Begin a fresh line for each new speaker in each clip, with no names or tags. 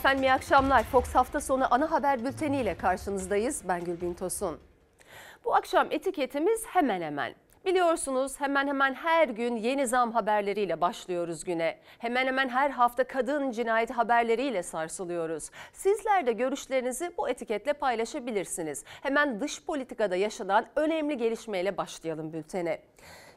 Efendim iyi akşamlar. Fox hafta sonu ana haber bülteniyle karşınızdayız. Ben Gülbin Tosun. Bu akşam etiketimiz hemen hemen. Biliyorsunuz hemen hemen her gün yeni zam haberleriyle başlıyoruz güne. Hemen hemen her hafta kadın cinayeti haberleriyle sarsılıyoruz. Sizler de görüşlerinizi bu etiketle paylaşabilirsiniz. Hemen dış politikada yaşanan önemli gelişmeyle başlayalım bültene.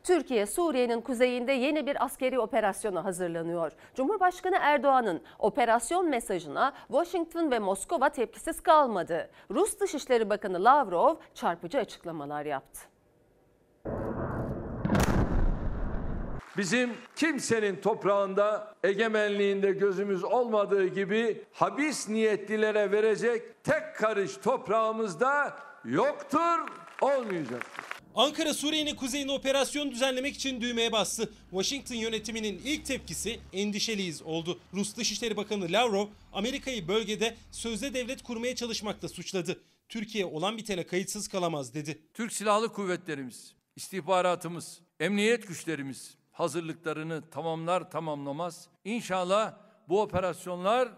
Türkiye Suriye'nin kuzeyinde yeni bir askeri operasyona hazırlanıyor. Cumhurbaşkanı Erdoğan'ın operasyon mesajına Washington ve Moskova tepkisiz kalmadı. Rus Dışişleri Bakanı Lavrov çarpıcı açıklamalar yaptı.
Bizim kimsenin toprağında egemenliğinde gözümüz olmadığı gibi habis niyetlilere verecek tek karış toprağımızda yoktur, olmayacaktır.
Ankara Suriye'nin kuzeyine operasyon düzenlemek için düğmeye bastı. Washington yönetiminin ilk tepkisi endişeliyiz oldu. Rus Dışişleri Bakanı Lavrov Amerika'yı bölgede sözde devlet kurmaya çalışmakla suçladı. Türkiye olan bitene kayıtsız kalamaz dedi.
Türk Silahlı Kuvvetlerimiz, istihbaratımız, emniyet güçlerimiz hazırlıklarını tamamlar tamamlamaz. İnşallah bu operasyonlar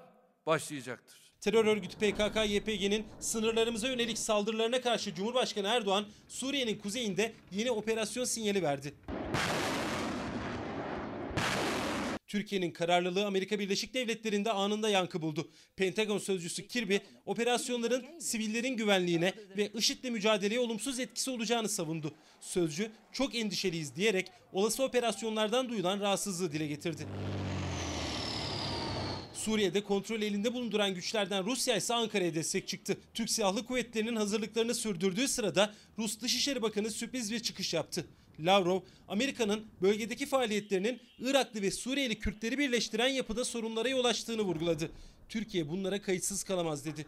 başlayacaktır.
Terör örgütü PKK-YPG'nin sınırlarımıza yönelik saldırılarına karşı Cumhurbaşkanı Erdoğan Suriye'nin kuzeyinde yeni operasyon sinyali verdi. Türkiye'nin kararlılığı Amerika Birleşik Devletleri'nde anında yankı buldu. Pentagon sözcüsü Kirby, operasyonların sivillerin güvenliğine ve IŞİD'le mücadeleye olumsuz etkisi olacağını savundu. Sözcü, çok endişeliyiz diyerek olası operasyonlardan duyulan rahatsızlığı dile getirdi. Suriye'de kontrol elinde bulunduran güçlerden Rusya ise Ankara'ya destek çıktı. Türk Silahlı Kuvvetleri'nin hazırlıklarını sürdürdüğü sırada Rus Dışişleri Bakanı sürpriz bir çıkış yaptı. Lavrov, Amerika'nın bölgedeki faaliyetlerinin Iraklı ve Suriyeli Kürtleri birleştiren yapıda sorunlara yol açtığını vurguladı. Türkiye bunlara kayıtsız kalamaz dedi.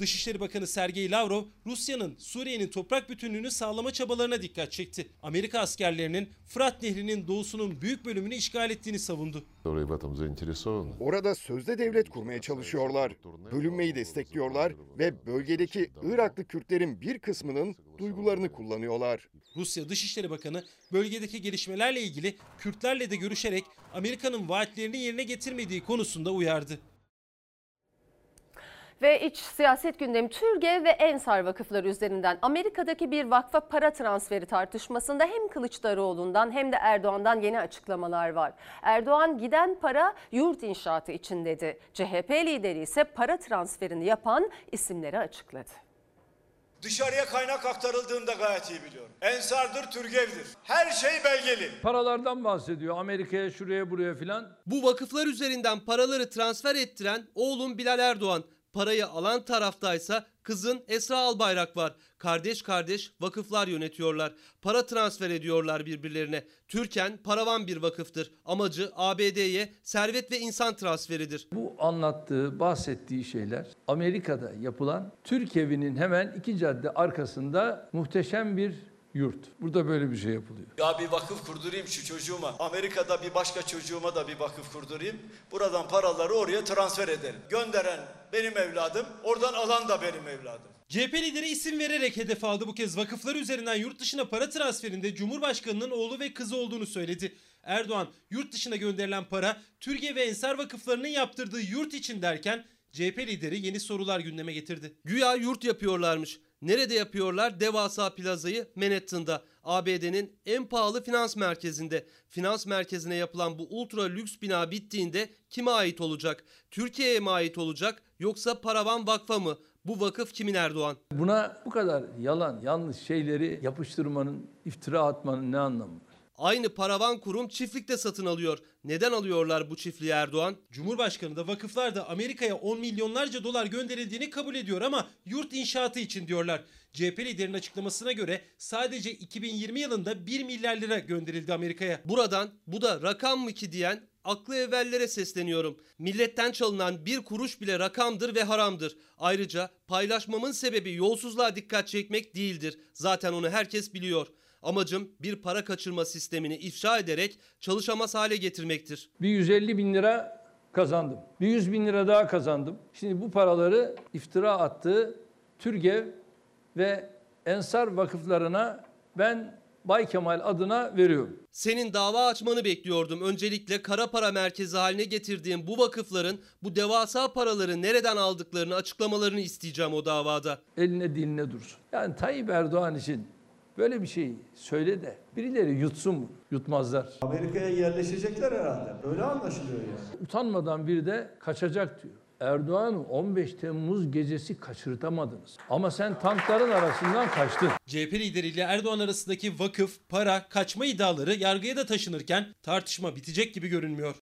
Dışişleri Bakanı Sergey Lavrov, Rusya'nın Suriye'nin toprak bütünlüğünü sağlama çabalarına dikkat çekti. Amerika askerlerinin Fırat Nehri'nin doğusunun büyük bölümünü işgal ettiğini savundu.
Orada sözde devlet kurmaya çalışıyorlar. Bölünmeyi destekliyorlar ve bölgedeki Iraklı Kürtlerin bir kısmının duygularını kullanıyorlar.
Rusya Dışişleri Bakanı bölgedeki gelişmelerle ilgili Kürtlerle de görüşerek Amerika'nın vaatlerini yerine getirmediği konusunda uyardı.
Ve iç siyaset gündemi Türgev ve Ensar vakıfları üzerinden Amerika'daki bir vakfa para transferi tartışmasında hem Kılıçdaroğlu'ndan hem de Erdoğan'dan yeni açıklamalar var. Erdoğan giden para yurt inşaatı için dedi. CHP lideri ise para transferini yapan isimleri açıkladı.
Dışarıya kaynak aktarıldığında gayet iyi biliyorum. Ensardır, Türgev'dir. Her şey belgeli.
Paralardan bahsediyor Amerika'ya şuraya buraya filan.
Bu vakıflar üzerinden paraları transfer ettiren oğlum Bilal Erdoğan. Parayı alan taraftaysa kızın Esra Albayrak var. Kardeş kardeş vakıflar yönetiyorlar. Para transfer ediyorlar birbirlerine. Türken paravan bir vakıftır. Amacı ABD'ye servet ve insan transferidir.
Bu anlattığı, bahsettiği şeyler Amerika'da yapılan Türk evinin hemen iki cadde arkasında muhteşem bir yurt. Burada böyle bir şey yapılıyor.
Ya bir vakıf kurdurayım şu çocuğuma. Amerika'da bir başka çocuğuma da bir vakıf kurdurayım. Buradan paraları oraya transfer edelim. Gönderen benim evladım, oradan alan da benim evladım.
CHP lideri isim vererek hedef aldı bu kez vakıflar üzerinden yurt dışına para transferinde Cumhurbaşkanı'nın oğlu ve kızı olduğunu söyledi. Erdoğan yurt dışına gönderilen para Türkiye ve Ensar vakıflarının yaptırdığı yurt için derken CHP lideri yeni sorular gündeme getirdi.
Güya yurt yapıyorlarmış. Nerede yapıyorlar? Devasa plazayı Manhattan'da. ABD'nin en pahalı finans merkezinde. Finans merkezine yapılan bu ultra lüks bina bittiğinde kime ait olacak? Türkiye'ye mi ait olacak yoksa Paravan Vakfa mı? Bu vakıf kimin Erdoğan?
Buna bu kadar yalan, yanlış şeyleri yapıştırmanın, iftira atmanın ne anlamı?
Aynı paravan kurum çiftlikte satın alıyor. Neden alıyorlar bu çiftliği Erdoğan?
Cumhurbaşkanı da vakıflar da Amerika'ya 10 milyonlarca dolar gönderildiğini kabul ediyor ama yurt inşaatı için diyorlar. CHP liderinin açıklamasına göre sadece 2020 yılında 1 milyar lira gönderildi Amerika'ya.
Buradan bu da rakam mı ki diyen aklı evvellere sesleniyorum. Milletten çalınan bir kuruş bile rakamdır ve haramdır. Ayrıca paylaşmamın sebebi yolsuzluğa dikkat çekmek değildir. Zaten onu herkes biliyor. Amacım bir para kaçırma sistemini ifşa ederek çalışamaz hale getirmektir.
Bir 150 bin lira kazandım. Bir 100 bin lira daha kazandım. Şimdi bu paraları iftira attığı Türgev ve Ensar vakıflarına ben Bay Kemal adına veriyorum.
Senin dava açmanı bekliyordum. Öncelikle kara para merkezi haline getirdiğim bu vakıfların bu devasa paraları nereden aldıklarını açıklamalarını isteyeceğim o davada.
Eline diline dursun. Yani Tayyip Erdoğan için böyle bir şey söyle de birileri yutsun. Yutmazlar.
Amerika'ya yerleşecekler herhalde. Öyle anlaşılıyor yani.
Utanmadan bir de kaçacak diyor. Erdoğan'ı 15 Temmuz gecesi kaçırtamadınız. Ama sen tankların arasından kaçtın.
CHP lideriyle Erdoğan arasındaki vakıf, para, kaçma iddiaları yargıya da taşınırken tartışma bitecek gibi görünmüyor.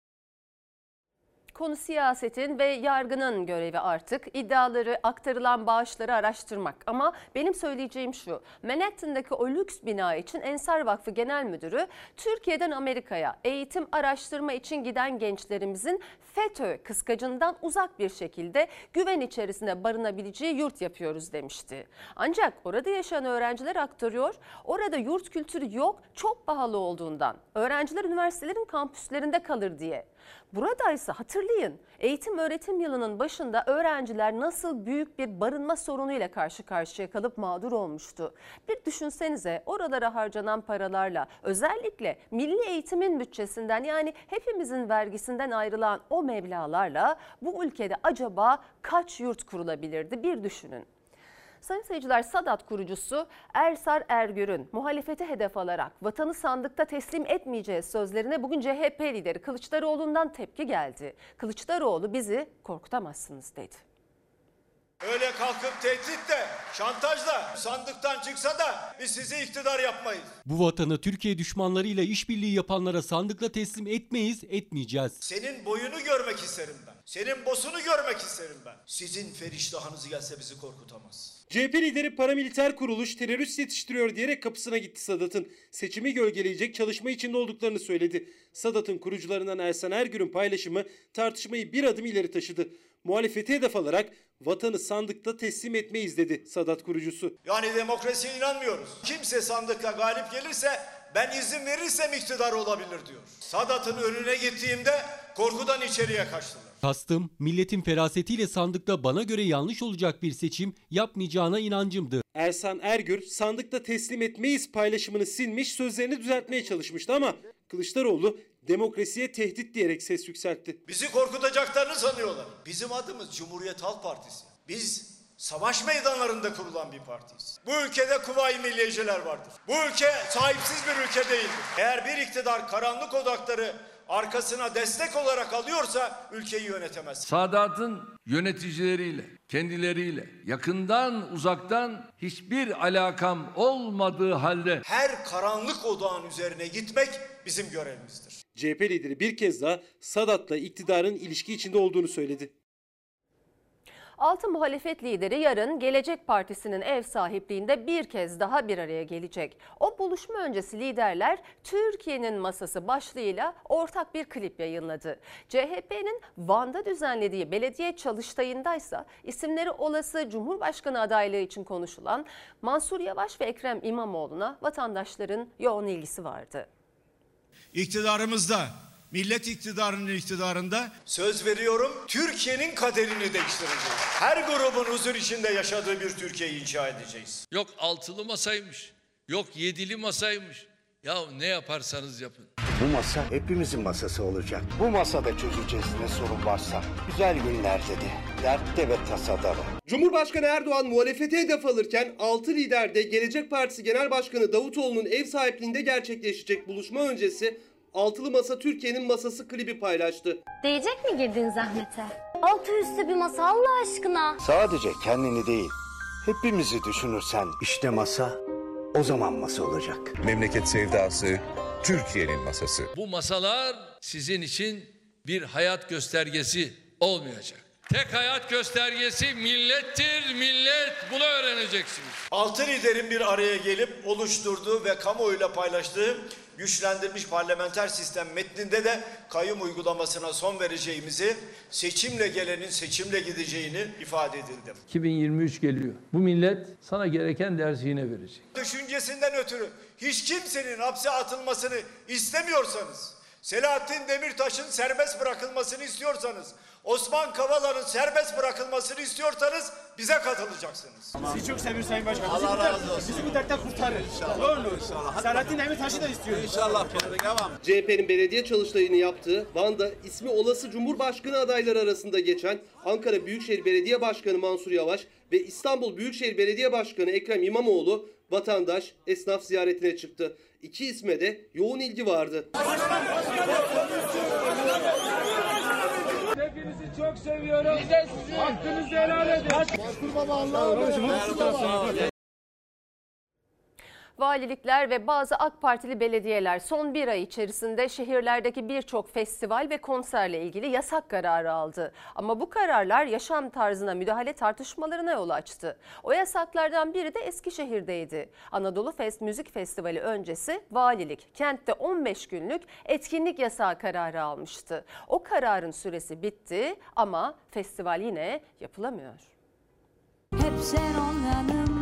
Konu siyasetin ve yargının görevi artık iddiaları, aktarılan bağışları araştırmak. Ama benim söyleyeceğim şu, Manhattan'daki o lüks bina için Ensar Vakfı Genel Müdürü, Türkiye'den Amerika'ya eğitim araştırma için giden gençlerimizin FETÖ kıskacından uzak bir şekilde güven içerisinde barınabileceği yurt yapıyoruz demişti. Ancak orada yaşayan öğrenciler aktarıyor, orada yurt kültürü yok, çok pahalı olduğundan. Öğrenciler üniversitelerin kampüslerinde kalır diye. Buradaysa hatırlayın eğitim öğretim yılının başında öğrenciler nasıl büyük bir barınma sorunuyla karşı karşıya kalıp mağdur olmuştu. Bir düşünsenize oralara harcanan paralarla özellikle milli eğitimin bütçesinden yani hepimizin vergisinden ayrılan o meblalarla bu ülkede acaba kaç yurt kurulabilirdi bir düşünün. Sayın seyirciler Sadat kurucusu Ersar Ergür'ün muhalefeti hedef alarak vatanı sandıkta teslim etmeyeceği sözlerine bugün CHP lideri Kılıçdaroğlu'ndan tepki geldi. Kılıçdaroğlu bizi korkutamazsınız dedi.
Öyle kalkıp tehditle, şantajla, sandıktan çıksa da biz sizi iktidar yapmayız.
Bu vatanı Türkiye düşmanlarıyla işbirliği yapanlara sandıkla teslim etmeyiz, etmeyeceğiz.
Senin boyunu görmek isterim ben. Senin bosunu görmek isterim ben. Sizin feriştahınız gelse bizi korkutamaz.
CHP lideri paramiliter kuruluş terörist yetiştiriyor diyerek kapısına gitti Sadat'ın. Seçimi gölgeleyecek çalışma içinde olduklarını söyledi. Sadat'ın kurucularından Ersan Ergür'ün paylaşımı tartışmayı bir adım ileri taşıdı. Muhalefeti hedef alarak vatanı sandıkta teslim etmeyiz dedi Sadat kurucusu.
Yani demokrasiye inanmıyoruz. Kimse sandıkta galip gelirse ben izin verirsem iktidar olabilir diyor. Sadat'ın önüne gittiğimde korkudan içeriye kaçtılar.
Kastım, milletin ferasetiyle sandıkta bana göre yanlış olacak bir seçim yapmayacağına inancımdı.
Ersan Ergür sandıkta teslim etmeyiz paylaşımını silmiş sözlerini düzeltmeye çalışmıştı ama Kılıçdaroğlu demokrasiye tehdit diyerek ses yükseltti.
Bizi korkutacaklarını sanıyorlar. Bizim adımız Cumhuriyet Halk Partisi. Biz savaş meydanlarında kurulan bir partiyiz. Bu ülkede kuvayi milliyeciler vardır. Bu ülke sahipsiz bir ülke değildir. Eğer bir iktidar karanlık odakları arkasına destek olarak alıyorsa ülkeyi yönetemez.
Sadat'ın yöneticileriyle, kendileriyle yakından uzaktan hiçbir alakam olmadığı halde
Her karanlık odağın üzerine gitmek bizim görevimizdir.
CHP lideri bir kez daha Sadat'la iktidarın ilişki içinde olduğunu söyledi.
Altı muhalefet lideri yarın Gelecek Partisi'nin ev sahipliğinde bir kez daha bir araya gelecek. O buluşma öncesi liderler Türkiye'nin masası başlığıyla ortak bir klip yayınladı. CHP'nin Van'da düzenlediği belediye çalıştayındaysa isimleri olası Cumhurbaşkanı adaylığı için konuşulan Mansur Yavaş ve Ekrem İmamoğlu'na vatandaşların yoğun ilgisi vardı.
İktidarımızda, millet iktidarının iktidarında
Söz veriyorum Türkiye'nin kaderini değiştireceğiz. Her grubun huzur içinde yaşadığı bir Türkiye'yi inşa edeceğiz.
yok altılı masaymış, yok yedili masaymış. Ya ne yaparsanız yapın.
Bu masa hepimizin masası olacak. Bu masada çözeceğiz ne sorun varsa. Güzel günlerde de, dertte ve tasada da.
Cumhurbaşkanı Erdoğan muhalefete hedef alırken 6 lider de Gelecek Partisi Genel Başkanı Davutoğlu'nun ev sahipliğinde gerçekleşecek buluşma öncesi Altılı Masa Türkiye'nin masası klibi paylaştı.
Değecek mi girdiğin zahmete? Altı üstü bir masa Allah aşkına.
Sadece kendini değil, hepimizi düşünürsen işte masa o zaman masa olacak.
Memleket sevdası, Türkiye'nin masası.
Bu masalar sizin için bir hayat göstergesi olmayacak. Tek hayat göstergesi millettir, millet bunu öğreneceksiniz.
Altı liderin bir araya gelip oluşturduğu ve kamuoyuyla paylaştığı güçlendirilmiş parlamenter sistem metninde de kayyum uygulamasına son vereceğimizi, seçimle gelenin seçimle gideceğini ifade edildi.
2023 geliyor. Bu millet sana gereken dersi yine verecek.
Düşüncesinden ötürü hiç kimsenin hapse atılmasını istemiyorsanız, Selahattin Demirtaş'ın serbest bırakılmasını istiyorsanız, Osman Kavala'nın serbest bırakılmasını istiyorsanız bize katılacaksınız.
Sizi çok seviyoruz Sayın Başkan. Allah razı olsun. Bizi bu dertten kurtarın. Ne olur. Selahattin Demirtaş'ı da istiyoruz. İnşallah. Devam.
CHP'nin belediye çalıştayını yaptığı Van'da ismi olası Cumhurbaşkanı adayları arasında geçen Ankara Büyükşehir Belediye Başkanı Mansur Yavaş ve İstanbul Büyükşehir Belediye Başkanı Ekrem İmamoğlu vatandaş esnaf ziyaretine çıktı. İki isme de yoğun ilgi vardı.
Hepinizi çok seviyorum. Biz de sizi. Hakkınızı helal edin. Mansur Baba Allah'a
Valilikler ve bazı AK Partili belediyeler son bir ay içerisinde şehirlerdeki birçok festival ve konserle ilgili yasak kararı aldı. Ama bu kararlar yaşam tarzına müdahale tartışmalarına yol açtı. O yasaklardan biri de Eskişehir'deydi. Anadolu Fest Müzik Festivali öncesi valilik kentte 15 günlük etkinlik yasağı kararı almıştı. O kararın süresi bitti ama festival yine yapılamıyor.
Hep sen ol yanımda.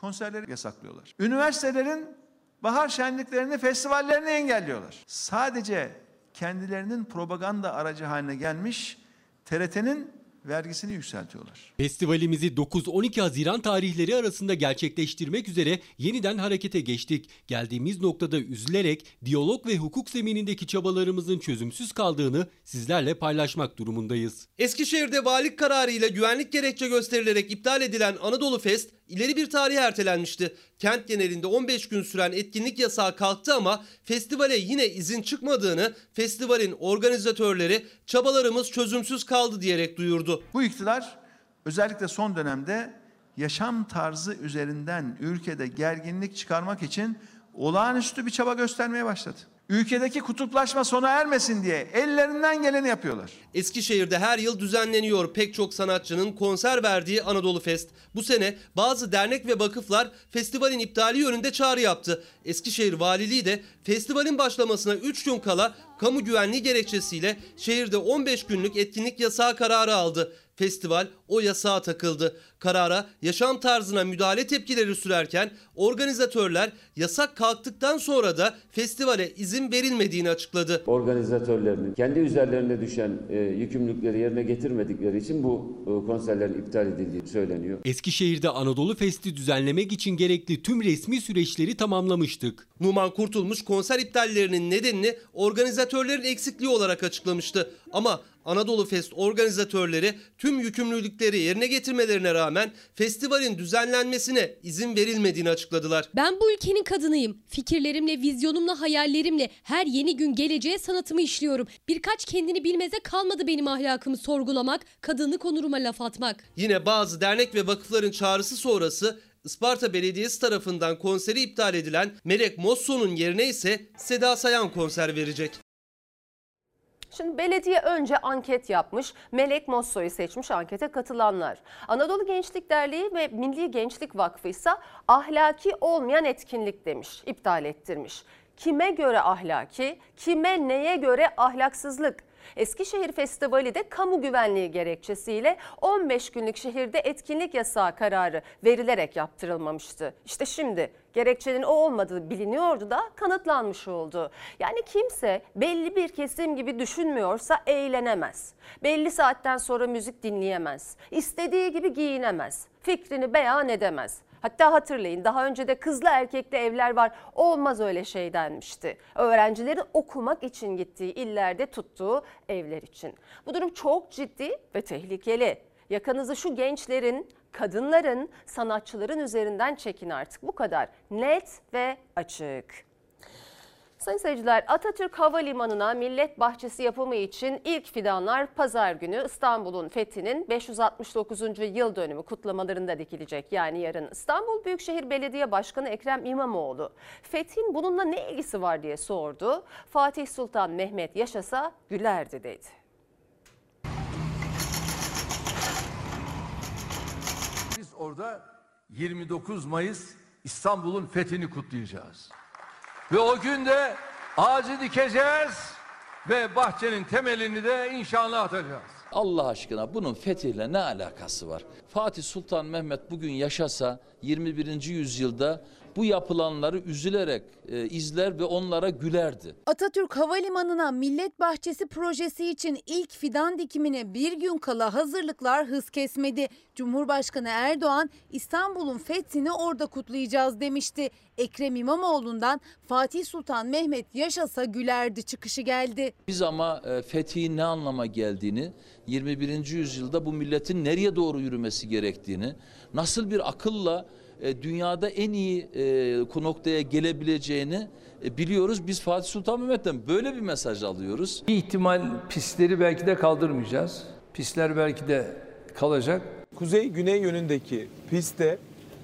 Konserleri yasaklıyorlar. Üniversitelerin bahar şenliklerini, festivallerini engelliyorlar. Sadece kendilerinin propaganda aracı haline gelmiş TRT'nin vergisini yükseltiyorlar.
Festivalimizi 9-12 Haziran tarihleri arasında gerçekleştirmek üzere yeniden harekete geçtik. Geldiğimiz noktada üzülerek diyalog ve hukuk zeminindeki çabalarımızın çözümsüz kaldığını sizlerle paylaşmak durumundayız.
Eskişehir'de valilik kararıyla güvenlik gerekçe gösterilerek iptal edilen Anadolu Fest ileri bir tarihe ertelenmişti. Kent genelinde 15 gün süren etkinlik yasağı kalktı ama festivale yine izin çıkmadığını festivalin organizatörleri çabalarımız çözümsüz kaldı diyerek duyurdu.
Bu iktidar özellikle son dönemde yaşam tarzı üzerinden ülkede gerginlik çıkarmak için olağanüstü bir çaba göstermeye başladı. Ülkedeki kutuplaşma sona ermesin diye ellerinden geleni yapıyorlar.
Eskişehir'de her yıl düzenleniyor pek çok sanatçının konser verdiği Anadolu Fest. Bu sene bazı dernek ve vakıflar festivalin iptali yönünde çağrı yaptı. Eskişehir Valiliği de festivalin başlamasına 3 gün kala kamu güvenliği gerekçesiyle şehirde 15 günlük etkinlik yasağı kararı aldı. Festival o yasağa takıldı. Karara yaşam tarzına müdahale tepkileri sürerken organizatörler yasak kalktıktan sonra da festivale izin verilmediğini açıkladı.
organizatörlerinin kendi üzerlerine düşen e, yükümlülükleri yerine getirmedikleri için bu e, konserlerin iptal edildiği söyleniyor.
Eskişehir'de Anadolu Fest'i düzenlemek için gerekli tüm resmi süreçleri tamamlamıştık.
Numan Kurtulmuş konser iptallerinin nedenini organizatörlerin eksikliği olarak açıklamıştı. Ama Anadolu Fest organizatörleri tüm yükümlülükleri yerine getirmelerine rağmen festivalin düzenlenmesine izin verilmediğini açıkladılar.
Ben bu ülkenin kadınıyım. Fikirlerimle, vizyonumla, hayallerimle her yeni gün geleceğe sanatımı işliyorum. Birkaç kendini bilmeze kalmadı benim ahlakımı sorgulamak, kadınlık onuruma laf atmak.
Yine bazı dernek ve vakıfların çağrısı sonrası Isparta Belediyesi tarafından konseri iptal edilen Melek Mosso'nun yerine ise Seda Sayan konser verecek.
Şimdi belediye önce anket yapmış, Melek Mosso'yu seçmiş ankete katılanlar. Anadolu Gençlik Derneği ve Milli Gençlik Vakfı ise ahlaki olmayan etkinlik demiş, iptal ettirmiş. Kime göre ahlaki, kime neye göre ahlaksızlık? Eskişehir Festivali de kamu güvenliği gerekçesiyle 15 günlük şehirde etkinlik yasağı kararı verilerek yaptırılmamıştı. İşte şimdi gerekçenin o olmadığı biliniyordu da kanıtlanmış oldu. Yani kimse belli bir kesim gibi düşünmüyorsa eğlenemez. Belli saatten sonra müzik dinleyemez. İstediği gibi giyinemez. Fikrini beyan edemez. Hatta hatırlayın daha önce de kızlı erkekli evler var olmaz öyle şey denmişti. Öğrencilerin okumak için gittiği illerde tuttuğu evler için. Bu durum çok ciddi ve tehlikeli. Yakanızı şu gençlerin, kadınların, sanatçıların üzerinden çekin artık. Bu kadar net ve açık. Sayın seyirciler Atatürk Havalimanı'na millet bahçesi yapımı için ilk fidanlar pazar günü İstanbul'un fethinin 569. yıl dönümü kutlamalarında dikilecek. Yani yarın İstanbul Büyükşehir Belediye Başkanı Ekrem İmamoğlu fethin bununla ne ilgisi var diye sordu. Fatih Sultan Mehmet yaşasa gülerdi dedi.
Biz orada 29 Mayıs İstanbul'un fethini kutlayacağız. Ve o gün de ağacı dikeceğiz ve bahçenin temelini de inşallah atacağız.
Allah aşkına bunun fethiyle ne alakası var? Fatih Sultan Mehmet bugün yaşasa 21. yüzyılda bu yapılanları üzülerek e, izler ve onlara gülerdi.
Atatürk Havalimanı'na Millet Bahçesi projesi için ilk fidan dikimine bir gün kala hazırlıklar hız kesmedi. Cumhurbaşkanı Erdoğan İstanbul'un fethini orada kutlayacağız demişti. Ekrem İmamoğlu'ndan Fatih Sultan Mehmet yaşasa gülerdi çıkışı geldi.
Biz ama e, fethin ne anlama geldiğini, 21. yüzyılda bu milletin nereye doğru yürümesi gerektiğini, nasıl bir akılla e, dünyada en iyi e, noktaya gelebileceğini e, biliyoruz. Biz Fatih Sultan Mehmet'ten böyle bir mesaj alıyoruz.
Bir ihtimal pistleri belki de kaldırmayacağız. Pistler belki de kalacak.
Kuzey-güney yönündeki pistte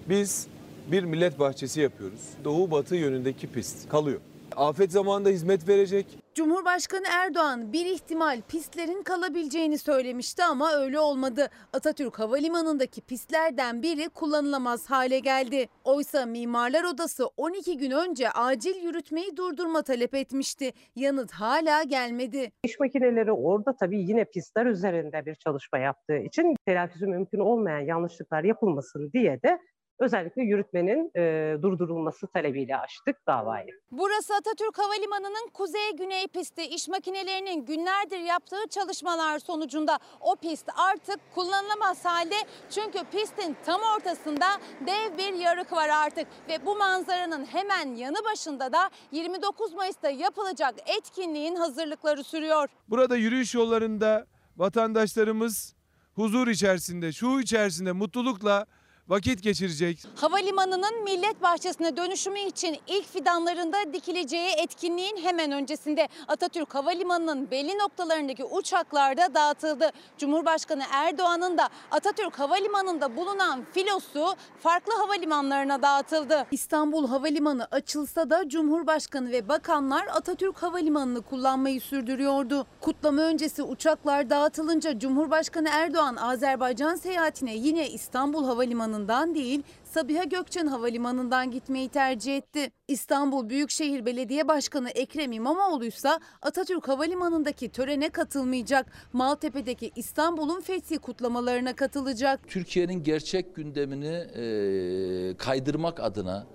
biz bir millet bahçesi yapıyoruz. Doğu-batı yönündeki pist kalıyor. Afet zamanında hizmet verecek.
Cumhurbaşkanı Erdoğan bir ihtimal pistlerin kalabileceğini söylemişti ama öyle olmadı. Atatürk Havalimanı'ndaki pistlerden biri kullanılamaz hale geldi. Oysa Mimarlar Odası 12 gün önce acil yürütmeyi durdurma talep etmişti. Yanıt hala gelmedi.
İş makineleri orada tabii yine pistler üzerinde bir çalışma yaptığı için telafisi mümkün olmayan yanlışlıklar yapılmasın diye de özellikle yürütmenin e, durdurulması talebiyle açtık davayı.
Burası Atatürk Havalimanı'nın kuzey-güney pisti. İş makinelerinin günlerdir yaptığı çalışmalar sonucunda o pist artık kullanılamaz halde. Çünkü pistin tam ortasında dev bir yarık var artık. Ve bu manzaranın hemen yanı başında da 29 Mayıs'ta yapılacak etkinliğin hazırlıkları sürüyor.
Burada yürüyüş yollarında vatandaşlarımız huzur içerisinde, şu içerisinde mutlulukla vakit geçirecek.
Havalimanının Millet Bahçesi'ne dönüşümü için ilk fidanlarında dikileceği etkinliğin hemen öncesinde Atatürk Havalimanı'nın belli noktalarındaki uçaklar da dağıtıldı. Cumhurbaşkanı Erdoğan'ın da Atatürk Havalimanı'nda bulunan filosu farklı havalimanlarına dağıtıldı. İstanbul Havalimanı açılsa da Cumhurbaşkanı ve bakanlar Atatürk Havalimanı'nı kullanmayı sürdürüyordu. Kutlama öncesi uçaklar dağıtılınca Cumhurbaşkanı Erdoğan Azerbaycan seyahatine yine İstanbul Havalimanı Havalimanı'ndan değil Sabiha Gökçen Havalimanı'ndan gitmeyi tercih etti. İstanbul Büyükşehir Belediye Başkanı Ekrem İmamoğlu ise Atatürk Havalimanı'ndaki törene katılmayacak. Maltepe'deki İstanbul'un fethi kutlamalarına katılacak.
Türkiye'nin gerçek gündemini e, kaydırmak adına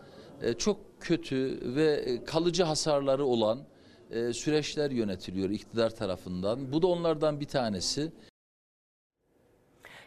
e, çok kötü ve kalıcı hasarları olan e, süreçler yönetiliyor iktidar tarafından. Bu da onlardan bir tanesi.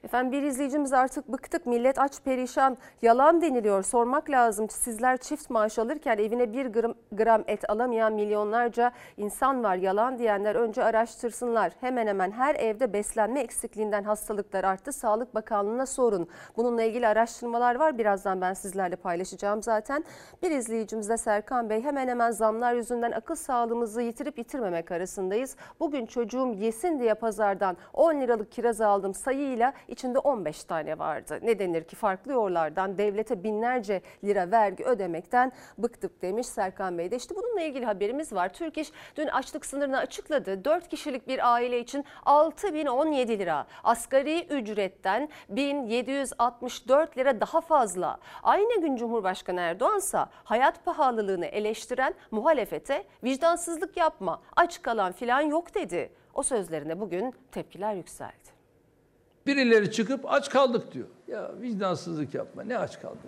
Efendim bir izleyicimiz artık bıktık millet aç perişan yalan deniliyor sormak lazım. Sizler çift maaş alırken evine bir gram, gram et alamayan milyonlarca insan var. Yalan diyenler önce araştırsınlar. Hemen hemen her evde beslenme eksikliğinden hastalıklar arttı. Sağlık Bakanlığı'na sorun. Bununla ilgili araştırmalar var. Birazdan ben sizlerle paylaşacağım zaten. Bir izleyicimiz de Serkan Bey hemen hemen zamlar yüzünden akıl sağlığımızı yitirip yitirmemek arasındayız. Bugün çocuğum yesin diye pazardan 10 liralık kiraz aldım sayıyla içinde 15 tane vardı. Ne denir ki farklı yollardan devlete binlerce lira vergi ödemekten bıktık demiş Serkan Bey de. İşte bununla ilgili haberimiz var. Türk İş dün açlık sınırını açıkladı. 4 kişilik bir aile için 6017 lira. Asgari ücretten 1764 lira daha fazla. Aynı gün Cumhurbaşkanı Erdoğan ise hayat pahalılığını eleştiren muhalefete vicdansızlık yapma, aç kalan filan yok dedi. O sözlerine bugün tepkiler yükseldi.
Birileri çıkıp aç kaldık diyor. Ya vicdansızlık yapma. Ne aç kaldın?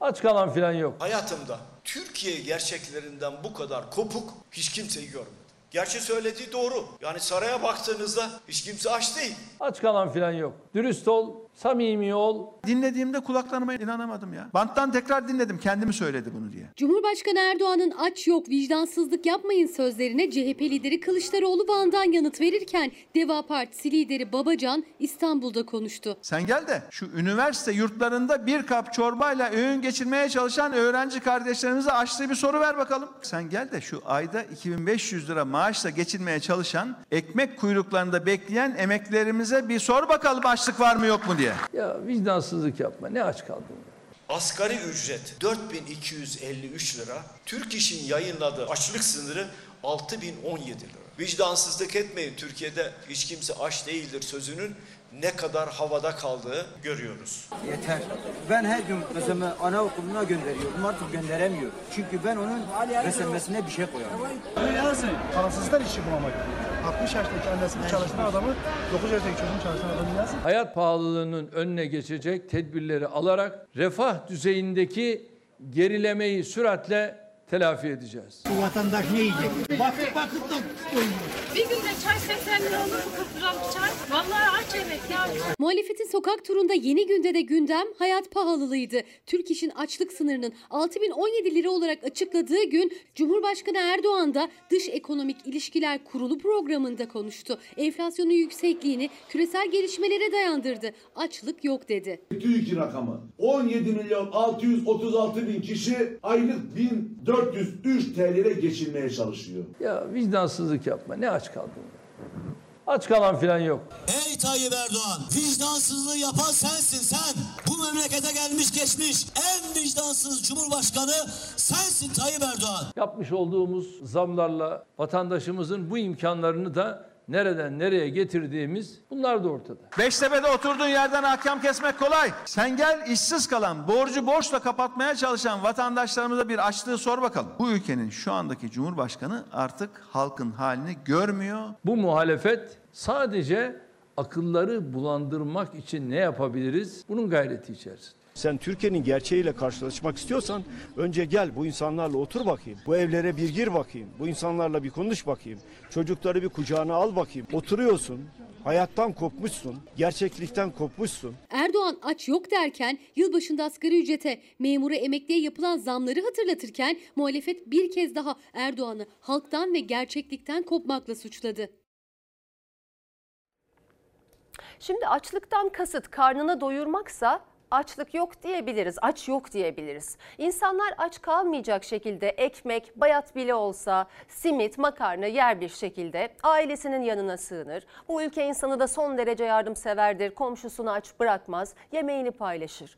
Aç kalan filan yok.
Hayatımda Türkiye gerçeklerinden bu kadar kopuk hiç kimseyi görmedim. Gerçi söylediği doğru. Yani saraya baktığınızda hiç kimse aç değil.
Aç kalan filan yok. Dürüst ol, samimi ol.
Dinlediğimde kulaklarıma inanamadım ya. Banttan tekrar dinledim. Kendimi söyledi bunu diye.
Cumhurbaşkanı Erdoğan'ın aç yok vicdansızlık yapmayın sözlerine CHP lideri Kılıçdaroğlu Van'dan yanıt verirken Deva Partisi lideri Babacan İstanbul'da konuştu.
Sen gel de şu üniversite yurtlarında bir kap çorbayla öğün geçirmeye çalışan öğrenci kardeşlerimize açtığı bir soru ver bakalım. Sen gel de şu ayda 2500 lira maaşla geçinmeye çalışan, ekmek kuyruklarında bekleyen emeklerimize bir sor bakalım açlık var mı yok mu diye.
Ya vicdansızlık yapma. Ne aç kaldın?
Asgari ücret 4253 lira. Türk İş'in yayınladığı açlık sınırı 6017 lira. Vicdansızlık etmeyin Türkiye'de hiç kimse aç değildir sözünün ne kadar havada kaldığı görüyoruz.
Yeter. Ben her gün kızımı anaokuluna gönderiyorum. Artık gönderemiyorum. Çünkü ben onun beslenmesine bir şey koyamıyorum.
Parasızlar işi bulamak. 60 yaştaki annesini çalıştıran adamı 9 yaştaki çocuğunu çalıştıran adamı yazın.
Hayat pahalılığının önüne geçecek tedbirleri alarak refah düzeyindeki
gerilemeyi süratle telafi edeceğiz.
Bu vatandaş ne yiyecek? Bakıp bakıp da
Bir günde çay 80 lira olur mu 40 çay? Vallahi aç evet ya.
Muhalefetin sokak turunda yeni günde de gündem hayat pahalılığıydı. Türk İş'in açlık sınırının 6017 lira olarak açıkladığı gün Cumhurbaşkanı Erdoğan da Dış Ekonomik İlişkiler Kurulu programında konuştu. Enflasyonun yüksekliğini küresel gelişmelere dayandırdı. Açlık yok dedi.
TÜİK rakamı 17 milyon 636 bin kişi aylık 1004 403 TL'ye geçinmeye çalışıyor.
Ya vicdansızlık yapma. Ne aç kaldın? Aç kalan filan yok.
Ey Tayyip Erdoğan, vicdansızlığı yapan sensin sen. Bu memlekete gelmiş geçmiş en vicdansız cumhurbaşkanı sensin Tayyip Erdoğan.
Yapmış olduğumuz zamlarla vatandaşımızın bu imkanlarını da nereden nereye getirdiğimiz bunlar da ortada.
Beştepe'de oturduğun yerden ahkam kesmek kolay. Sen gel işsiz kalan, borcu borçla kapatmaya çalışan vatandaşlarımıza bir açlığı sor bakalım. Bu ülkenin şu andaki Cumhurbaşkanı artık halkın halini görmüyor.
Bu muhalefet sadece akılları bulandırmak için ne yapabiliriz? Bunun gayreti içerisinde.
Sen Türkiye'nin gerçeğiyle karşılaşmak istiyorsan önce gel bu insanlarla otur bakayım. Bu evlere bir gir bakayım. Bu insanlarla bir konuş bakayım. Çocukları bir kucağına al bakayım. Oturuyorsun. Hayattan kopmuşsun. Gerçeklikten kopmuşsun.
Erdoğan aç yok derken yılbaşında asgari ücrete, memura emekliye yapılan zamları hatırlatırken muhalefet bir kez daha Erdoğan'ı halktan ve gerçeklikten kopmakla suçladı.
Şimdi açlıktan kasıt karnını doyurmaksa açlık yok diyebiliriz, aç yok diyebiliriz. İnsanlar aç kalmayacak şekilde ekmek, bayat bile olsa, simit, makarna yer bir şekilde ailesinin yanına sığınır. Bu ülke insanı da son derece yardımseverdir, komşusunu aç bırakmaz, yemeğini paylaşır.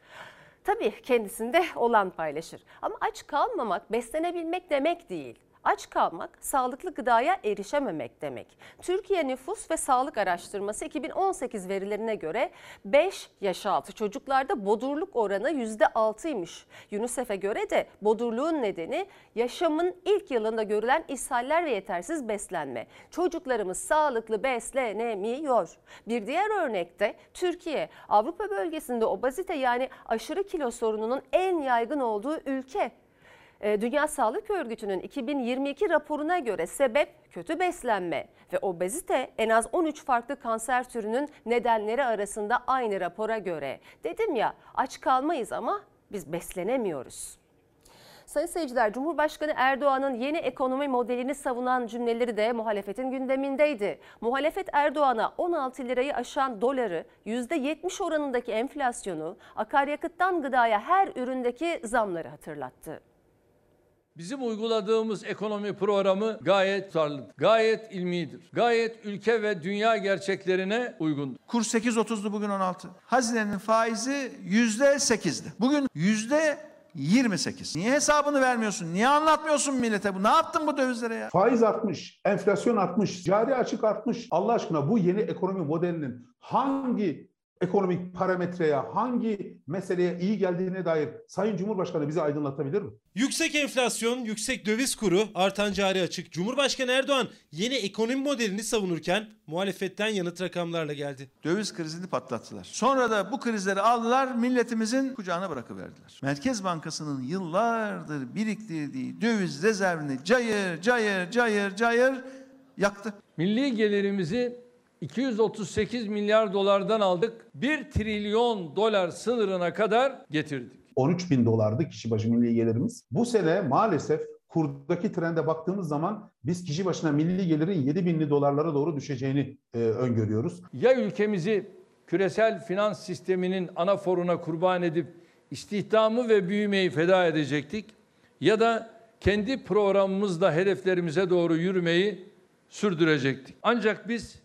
Tabii kendisinde olan paylaşır. Ama aç kalmamak beslenebilmek demek değil. Aç kalmak sağlıklı gıdaya erişememek demek. Türkiye Nüfus ve Sağlık Araştırması 2018 verilerine göre 5 yaş altı çocuklarda bodurluk oranı %6'ymış. UNICEF'e göre de bodurluğun nedeni yaşamın ilk yılında görülen ishaller ve yetersiz beslenme. Çocuklarımız sağlıklı beslenemiyor. Bir diğer örnekte Türkiye Avrupa bölgesinde obezite yani aşırı kilo sorununun en yaygın olduğu ülke. E, Dünya Sağlık Örgütü'nün 2022 raporuna göre sebep kötü beslenme ve obezite en az 13 farklı kanser türünün nedenleri arasında aynı rapora göre. Dedim ya aç kalmayız ama biz beslenemiyoruz. Sayın seyirciler, Cumhurbaşkanı Erdoğan'ın yeni ekonomi modelini savunan cümleleri de muhalefetin gündemindeydi. Muhalefet Erdoğan'a 16 lirayı aşan doları, %70 oranındaki enflasyonu, akaryakıttan gıdaya her üründeki zamları hatırlattı.
Bizim uyguladığımız ekonomi programı gayet tutarlıdır. Gayet ilmidir. Gayet ülke ve dünya gerçeklerine uygundur.
Kur 8.30'du bugün 16. Hazinenin faizi %8'di. Bugün yüzde 28. Niye hesabını vermiyorsun? Niye anlatmıyorsun millete bu? Ne yaptın bu dövizlere ya?
Faiz artmış, enflasyon artmış, cari açık artmış. Allah aşkına bu yeni ekonomi modelinin hangi ekonomik parametreye, hangi meseleye iyi geldiğine dair Sayın Cumhurbaşkanı bizi aydınlatabilir mi?
Yüksek enflasyon, yüksek döviz kuru, artan cari açık. Cumhurbaşkanı Erdoğan yeni ekonomi modelini savunurken muhalefetten yanıt rakamlarla geldi.
Döviz krizini patlattılar. Sonra da bu krizleri aldılar milletimizin kucağına bırakıverdiler. Merkez Bankası'nın yıllardır biriktirdiği döviz rezervini cayır cayır cayır cayır yaktı.
Milli gelirimizi 238 milyar dolardan aldık. 1 trilyon dolar sınırına kadar getirdik.
13 bin dolardı kişi başı milli gelirimiz. Bu sene maalesef kurdaki trende baktığımız zaman biz kişi başına milli gelirin 7 binli dolarlara doğru düşeceğini e, öngörüyoruz.
Ya ülkemizi küresel finans sisteminin anaforuna kurban edip istihdamı ve büyümeyi feda edecektik ya da kendi programımızla hedeflerimize doğru yürümeyi sürdürecektik. Ancak biz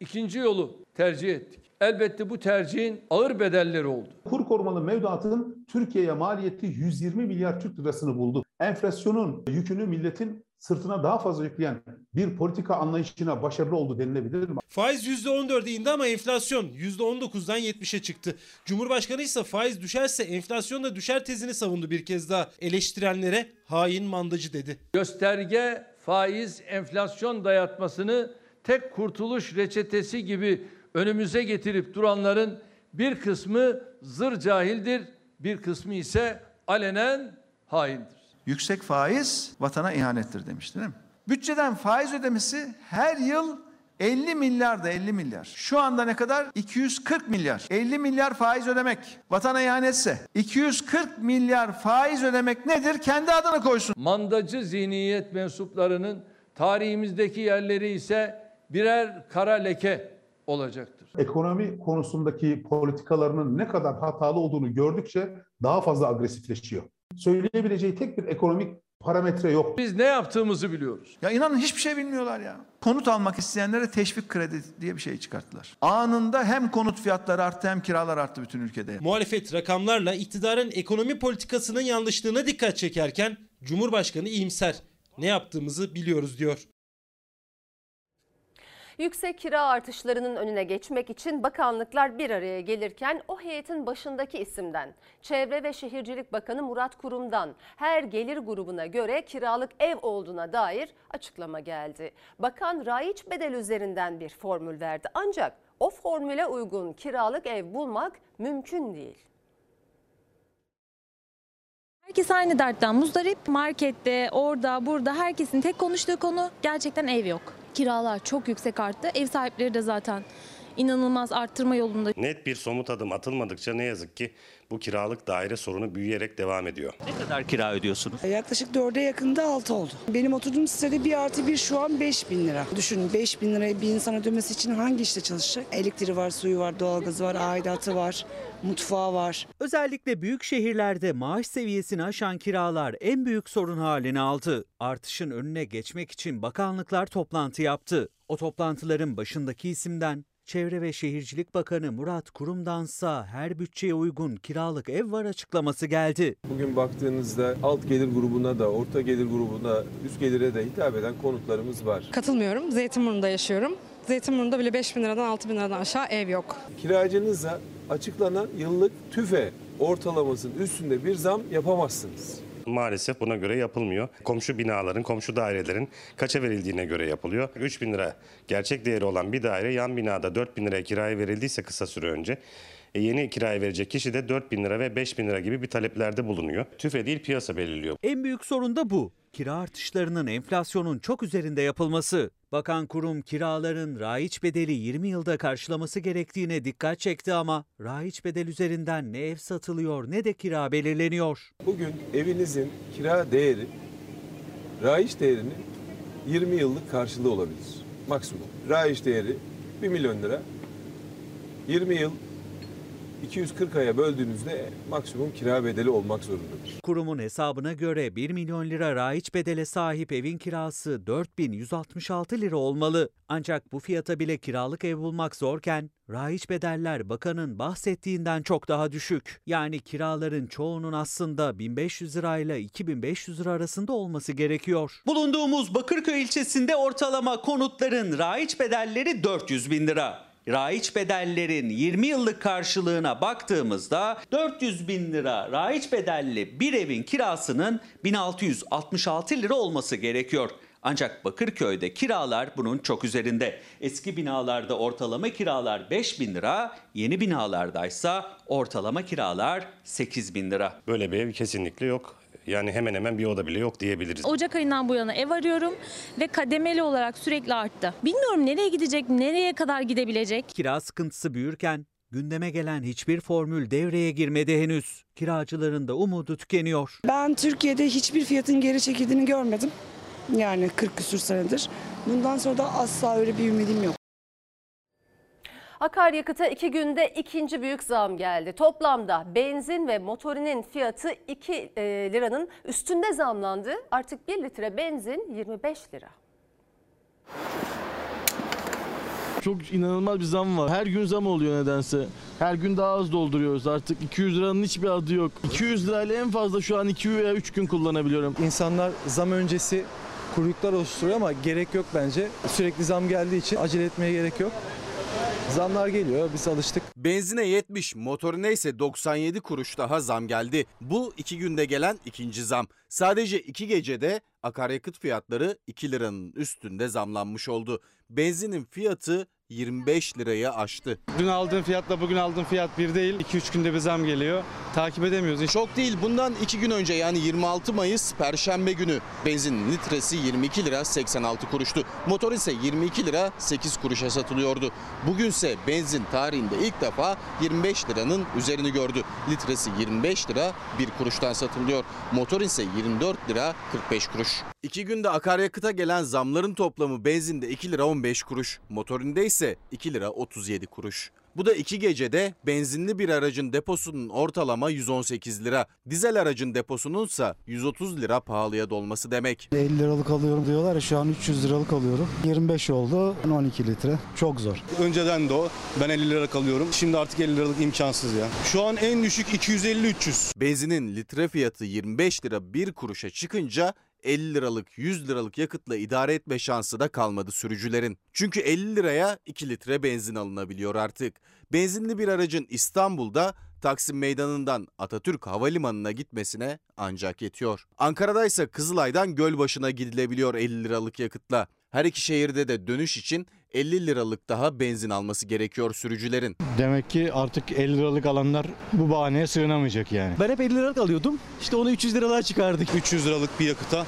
ikinci yolu tercih ettik. Elbette bu tercihin ağır bedelleri oldu.
Kur korumalı mevduatın Türkiye'ye maliyeti 120 milyar Türk lirasını buldu. Enflasyonun yükünü milletin sırtına daha fazla yükleyen bir politika anlayışına başarılı oldu denilebilir mi?
Faiz %14'e indi ama enflasyon %19'dan 70'e çıktı. Cumhurbaşkanı ise faiz düşerse enflasyon da düşer tezini savundu bir kez daha. Eleştirenlere hain mandacı dedi.
Gösterge faiz enflasyon dayatmasını tek kurtuluş reçetesi gibi önümüze getirip duranların bir kısmı zır cahildir, bir kısmı ise alenen
haindir.
Yüksek faiz vatana ihanettir demişti değil mi? Bütçeden faiz ödemesi her yıl 50 milyar da 50 milyar. Şu anda ne kadar? 240 milyar. 50 milyar faiz ödemek vatana ihanetse 240 milyar faiz ödemek nedir? Kendi adını koysun.
Mandacı zihniyet mensuplarının tarihimizdeki yerleri ise birer kara leke olacaktır.
Ekonomi konusundaki politikalarının ne kadar hatalı olduğunu gördükçe daha fazla agresifleşiyor. Söyleyebileceği tek bir ekonomik parametre yok.
Biz ne yaptığımızı biliyoruz.
Ya inanın hiçbir şey bilmiyorlar ya. Konut almak isteyenlere teşvik kredi diye bir şey çıkarttılar. Anında hem konut fiyatları arttı hem kiralar arttı bütün ülkede.
Muhalefet rakamlarla iktidarın ekonomi politikasının yanlışlığına dikkat çekerken Cumhurbaşkanı iyimser. Ne yaptığımızı biliyoruz diyor.
Yüksek kira artışlarının önüne geçmek için bakanlıklar bir araya gelirken o heyetin başındaki isimden Çevre ve Şehircilik Bakanı Murat Kurum'dan her gelir grubuna göre kiralık ev olduğuna dair açıklama geldi. Bakan raiç bedel üzerinden bir formül verdi ancak o formüle uygun kiralık ev bulmak mümkün değil.
Herkes aynı dertten muzdarip. Markette, orada, burada herkesin tek konuştuğu konu gerçekten ev yok. Kiralar çok yüksek arttı. Ev sahipleri de zaten inanılmaz arttırma yolunda.
Net bir somut adım atılmadıkça ne yazık ki bu kiralık daire sorunu büyüyerek devam ediyor.
Ne kadar kira ödüyorsunuz?
Yaklaşık 4'e yakında 6 oldu. Benim oturduğum sitede bir artı bir şu an 5 bin lira. Düşünün 5 bin lirayı bir insan ödemesi için hangi işte çalışacak? Elektriği var, suyu var, doğalgazı var, aidatı var, mutfağı var.
Özellikle büyük şehirlerde maaş seviyesini aşan kiralar en büyük sorun haline aldı. Artışın önüne geçmek için bakanlıklar toplantı yaptı. O toplantıların başındaki isimden Çevre ve Şehircilik Bakanı Murat Kurum'dansa her bütçeye uygun kiralık ev var açıklaması geldi.
Bugün baktığınızda alt gelir grubuna da, orta gelir grubuna, üst gelire de hitap eden konutlarımız var.
Katılmıyorum. Zeytinburnu'nda yaşıyorum. Zeytinburnu'nda bile 5 bin liradan 6 bin liradan aşağı ev yok.
Kiracınıza açıklanan yıllık tüfe ortalamasının üstünde bir zam yapamazsınız.
Maalesef buna göre yapılmıyor. Komşu binaların, komşu dairelerin kaça verildiğine göre yapılıyor. 3 bin lira gerçek değeri olan bir daire yan binada 4 bin liraya kiraya verildiyse kısa süre önce yeni kiraya verecek kişi de 4 bin lira ve 5 bin lira gibi bir taleplerde bulunuyor. TÜFE değil piyasa belirliyor.
En büyük sorun da bu. Kira artışlarının enflasyonun çok üzerinde yapılması. Bakan kurum kiraların raiç bedeli 20 yılda karşılaması gerektiğine dikkat çekti ama raiç bedel üzerinden ne ev satılıyor ne de kira belirleniyor.
Bugün evinizin kira değeri raiç değerinin 20 yıllık karşılığı olabilir. Maksimum. Raiç değeri 1 milyon lira. 20 yıl 240 aya böldüğünüzde maksimum kira bedeli olmak zorundadır.
Kurumun hesabına göre 1 milyon lira raiç bedele sahip evin kirası 4166 lira olmalı. Ancak bu fiyata bile kiralık ev bulmak zorken raiç bedeller bakanın bahsettiğinden çok daha düşük. Yani kiraların çoğunun aslında 1500 lirayla 2500 lira arasında olması gerekiyor. Bulunduğumuz Bakırköy ilçesinde ortalama konutların raiç bedelleri 400 bin lira. Raiç bedellerin 20 yıllık karşılığına baktığımızda 400 bin lira raiç bedelli bir evin kirasının 1666 lira olması gerekiyor. Ancak Bakırköy'de kiralar bunun çok üzerinde. Eski binalarda ortalama kiralar 5 bin lira, yeni binalardaysa ortalama kiralar 8 bin lira.
Böyle bir ev kesinlikle yok. Yani hemen hemen bir oda bile yok diyebiliriz.
Ocak ayından bu yana ev arıyorum ve kademeli olarak sürekli arttı. Bilmiyorum nereye gidecek, nereye kadar gidebilecek.
Kira sıkıntısı büyürken gündeme gelen hiçbir formül devreye girmedi henüz. Kiracıların da umudu tükeniyor.
Ben Türkiye'de hiçbir fiyatın geri çekildiğini görmedim. Yani 40 küsür senedir. Bundan sonra da asla öyle bir ümidim yok.
Akaryakıta iki günde ikinci büyük zam geldi. Toplamda benzin ve motorinin fiyatı 2 liranın üstünde zamlandı. Artık 1 litre benzin 25 lira.
Çok inanılmaz bir zam var. Her gün zam oluyor nedense. Her gün daha az dolduruyoruz artık. 200 liranın hiçbir adı yok. 200 lirayla en fazla şu an 2 veya 3 gün kullanabiliyorum.
İnsanlar zam öncesi kuyruklar oluşturuyor ama gerek yok bence. Sürekli zam geldiği için acele etmeye gerek yok. Zamlar geliyor biz alıştık.
Benzine 70, motorine ise 97 kuruş daha zam geldi. Bu iki günde gelen ikinci zam. Sadece iki gecede akaryakıt fiyatları 2 liranın üstünde zamlanmış oldu. Benzinin fiyatı 25 lirayı aştı.
Dün aldığım fiyatla bugün aldığım fiyat bir değil. 2-3 günde bir zam geliyor. Takip edemiyoruz.
Çok değil bundan 2 gün önce yani 26 Mayıs Perşembe günü benzin litresi 22 lira 86 kuruştu. Motor ise 22 lira 8 kuruşa satılıyordu. Bugünse benzin tarihinde ilk defa 25 liranın üzerini gördü. Litresi 25 lira 1 kuruştan satılıyor. Motor ise 24 lira 45 kuruş. İki günde akaryakıta gelen zamların toplamı benzinde 2 lira 15 kuruş. Motorinde ise 2 lira 37 kuruş. Bu da iki gecede benzinli bir aracın deposunun ortalama 118 lira, dizel aracın deposununsa 130 lira pahalıya dolması demek.
50 liralık alıyorum diyorlar ya şu an 300 liralık alıyorum. 25 oldu 12 litre. Çok zor.
Önceden de o. Ben 50 liralık alıyorum. Şimdi artık 50 liralık imkansız ya. Şu an en düşük 250-300.
Benzinin litre fiyatı 25 lira 1 kuruşa çıkınca 50 liralık 100 liralık yakıtla idare etme şansı da kalmadı sürücülerin. Çünkü 50 liraya 2 litre benzin alınabiliyor artık. Benzinli bir aracın İstanbul'da Taksim Meydanı'ndan Atatürk Havalimanı'na gitmesine ancak yetiyor. Ankara'da ise Kızılay'dan Gölbaşı'na gidilebiliyor 50 liralık yakıtla. Her iki şehirde de dönüş için 50 liralık daha benzin alması gerekiyor sürücülerin.
Demek ki artık 50 liralık alanlar bu bahaneye sığınamayacak yani. Ben hep 50 liralık alıyordum. İşte onu 300 liralığa çıkardık. 300 liralık bir yakıta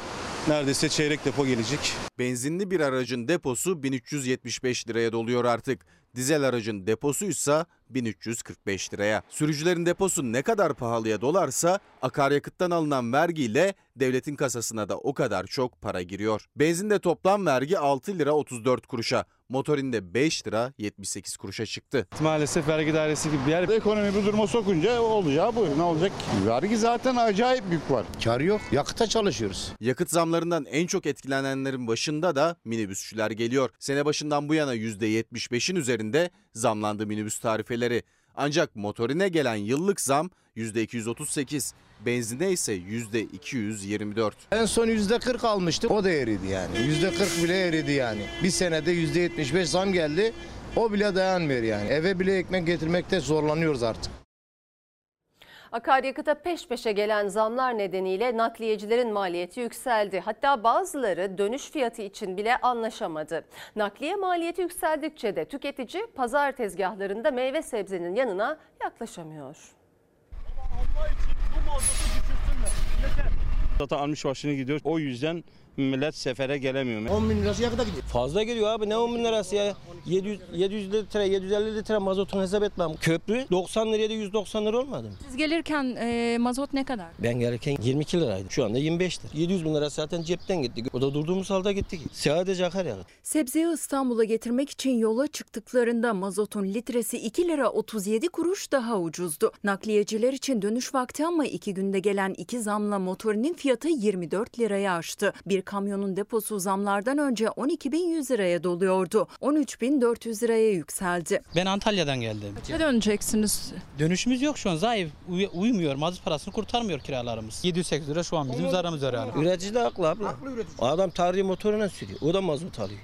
neredeyse çeyrek depo gelecek.
Benzinli bir aracın deposu 1375 liraya doluyor artık. Dizel aracın deposuysa 1345 liraya. Sürücülerin deposu ne kadar pahalıya dolarsa akaryakıttan alınan vergiyle devletin kasasına da o kadar çok para giriyor. Benzinde toplam vergi 6 lira 34 kuruşa, motorinde 5 lira 78 kuruşa çıktı.
Maalesef vergi dairesi gibi bir yer.
Ekonomi bu duruma sokunca olacağı bu. Ne olacak? Vergi zaten acayip büyük var. Kar yok. Yakıta çalışıyoruz.
Yakıt zamlarından en çok etkilenenlerin başında da minibüsçüler geliyor. Sene başından bu yana %75'in üzerinde zamlandı minibüs tarifeleri. Ancak motorine gelen yıllık zam %238, benzine ise %224.
En son %40 almıştık. O da eridi yani. %40 bile eridi yani. Bir senede %75 zam geldi. O bile dayanmıyor yani. Eve bile ekmek getirmekte zorlanıyoruz artık.
Akaryakıta peş peşe gelen zamlar nedeniyle nakliyecilerin maliyeti yükseldi. Hatta bazıları dönüş fiyatı için bile anlaşamadı. Nakliye maliyeti yükseldikçe de tüketici pazar tezgahlarında meyve sebzenin yanına yaklaşamıyor.
Zaten almış başını gidiyor. O yüzden millet sefere gelemiyor.
10 bin lirası yakıta gidiyor.
Fazla geliyor abi ne 10 bin lirası ya. 700, 700 litre 750 litre mazotunu hesap etmem. Köprü 90 liraya da 190 lira olmadı mı?
Siz gelirken e, mazot ne kadar?
Ben gelirken 22 liraydı. Şu anda 25 lira. 700 bin lira zaten cepten gitti. O da durduğumuz halde gitti. Sadece akaryakıt.
Sebzeyi İstanbul'a getirmek için yola çıktıklarında mazotun litresi 2 lira 37 kuruş daha ucuzdu. Nakliyeciler için dönüş vakti ama iki günde gelen iki zamla motorinin fiyatı 24 liraya aştı. Bir kamyonun deposu zamlardan önce 12.100 liraya doluyordu. 13.400 liraya yükseldi.
Ben Antalya'dan geldim.
Ne döneceksiniz?
Dönüşümüz yok şu an. Zayıf. uy- uymuyor. Mazot parasını kurtarmıyor kiralarımız. 700-800 lira şu an bizim zararımız herhalde.
Üretici de haklı abla. Adam tarihi motoruna sürüyor. O da mazot alıyor.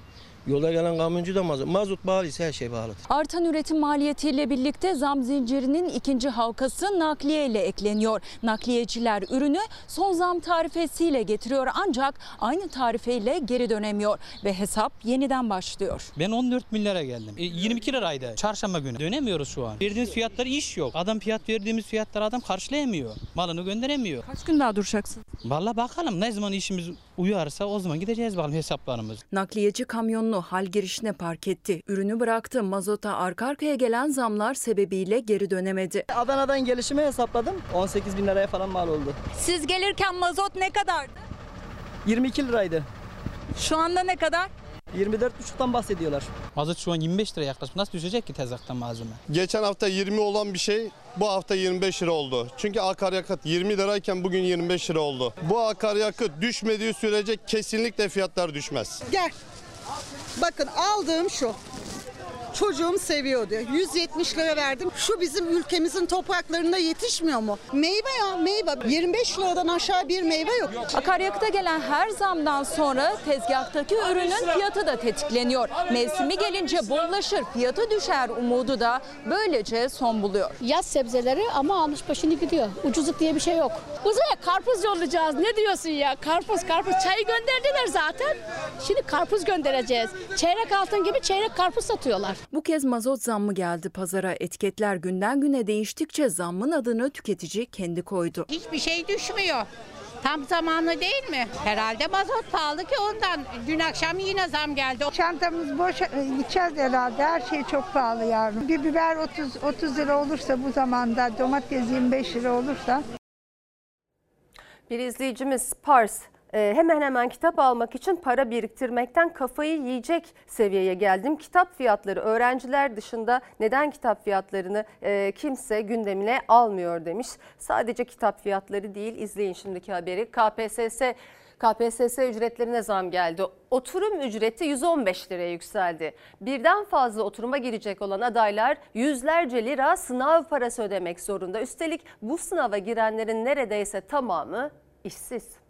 Yola gelen kamyoncu da mazot. Mazot bağlıysa her şey bağlıdır.
Artan üretim maliyetiyle birlikte zam zincirinin ikinci halkası nakliye ile ekleniyor. Nakliyeciler ürünü son zam tarifesiyle getiriyor ancak aynı tarifeyle geri dönemiyor ve hesap yeniden başlıyor.
Ben 14 milyara geldim. E, 22 liraydı çarşamba günü. Dönemiyoruz şu an. Verdiğimiz fiyatlar iş yok. Adam fiyat verdiğimiz fiyatlar adam karşılayamıyor. Malını gönderemiyor.
Kaç gün daha duracaksınız?
Vallahi bakalım ne zaman işimiz uyarsa o zaman gideceğiz bakalım hesaplarımız.
Nakliyeci kamyonunu hal girişine park etti. Ürünü bıraktı. Mazota arka arkaya gelen zamlar sebebiyle geri dönemedi.
Adana'dan gelişimi hesapladım. 18 bin liraya falan mal oldu.
Siz gelirken mazot ne kadardı?
22 liraydı.
Şu anda ne kadar?
24,5'tan bahsediyorlar.
Mazot şu an 25 liraya yaklaşık. Nasıl düşecek ki tezgahtan malzeme?
Geçen hafta 20 olan bir şey bu hafta 25 lira oldu. Çünkü akaryakıt 20 lirayken bugün 25 lira oldu. Bu akaryakıt düşmediği sürece kesinlikle fiyatlar düşmez.
Gel. Bakın aldığım şu. Çocuğum seviyordu. 170 lira verdim. Şu bizim ülkemizin topraklarında yetişmiyor mu? Meyve ya meyve. 25 liradan aşağı bir meyve yok.
Akaryakıta gelen her zamdan sonra tezgahtaki ürünün fiyatı da tetikleniyor. Mevsimi gelince bollaşır, fiyatı düşer umudu da böylece son buluyor.
Yaz sebzeleri ama almış başını gidiyor. Ucuzluk diye bir şey yok. Uzaya karpuz yollayacağız. Ne diyorsun ya? Karpuz, karpuz. Çayı gönderdiler zaten. Şimdi karpuz göndereceğiz. Çeyrek altın gibi çeyrek karpuz satıyorlar.
Bu kez mazot zammı geldi pazara. Etiketler günden güne değiştikçe zammın adını tüketici kendi koydu.
Hiçbir şey düşmüyor. Tam zamanlı değil mi? Herhalde mazot pahalı ki ondan. Dün akşam yine zam geldi.
Çantamız boş e, gideceğiz herhalde. Her şey çok pahalı yavrum. Bir biber 30 30 lira olursa bu zamanda domates 25 lira olursa
Bir izleyicimiz Pars hemen hemen kitap almak için para biriktirmekten kafayı yiyecek seviyeye geldim. Kitap fiyatları öğrenciler dışında neden kitap fiyatlarını e, kimse gündemine almıyor demiş. Sadece kitap fiyatları değil izleyin şimdiki haberi. KPSS KPSS ücretlerine zam geldi. Oturum ücreti 115 liraya yükseldi. Birden fazla oturuma girecek olan adaylar yüzlerce lira sınav parası ödemek zorunda. Üstelik bu sınava girenlerin neredeyse tamamı işsiz.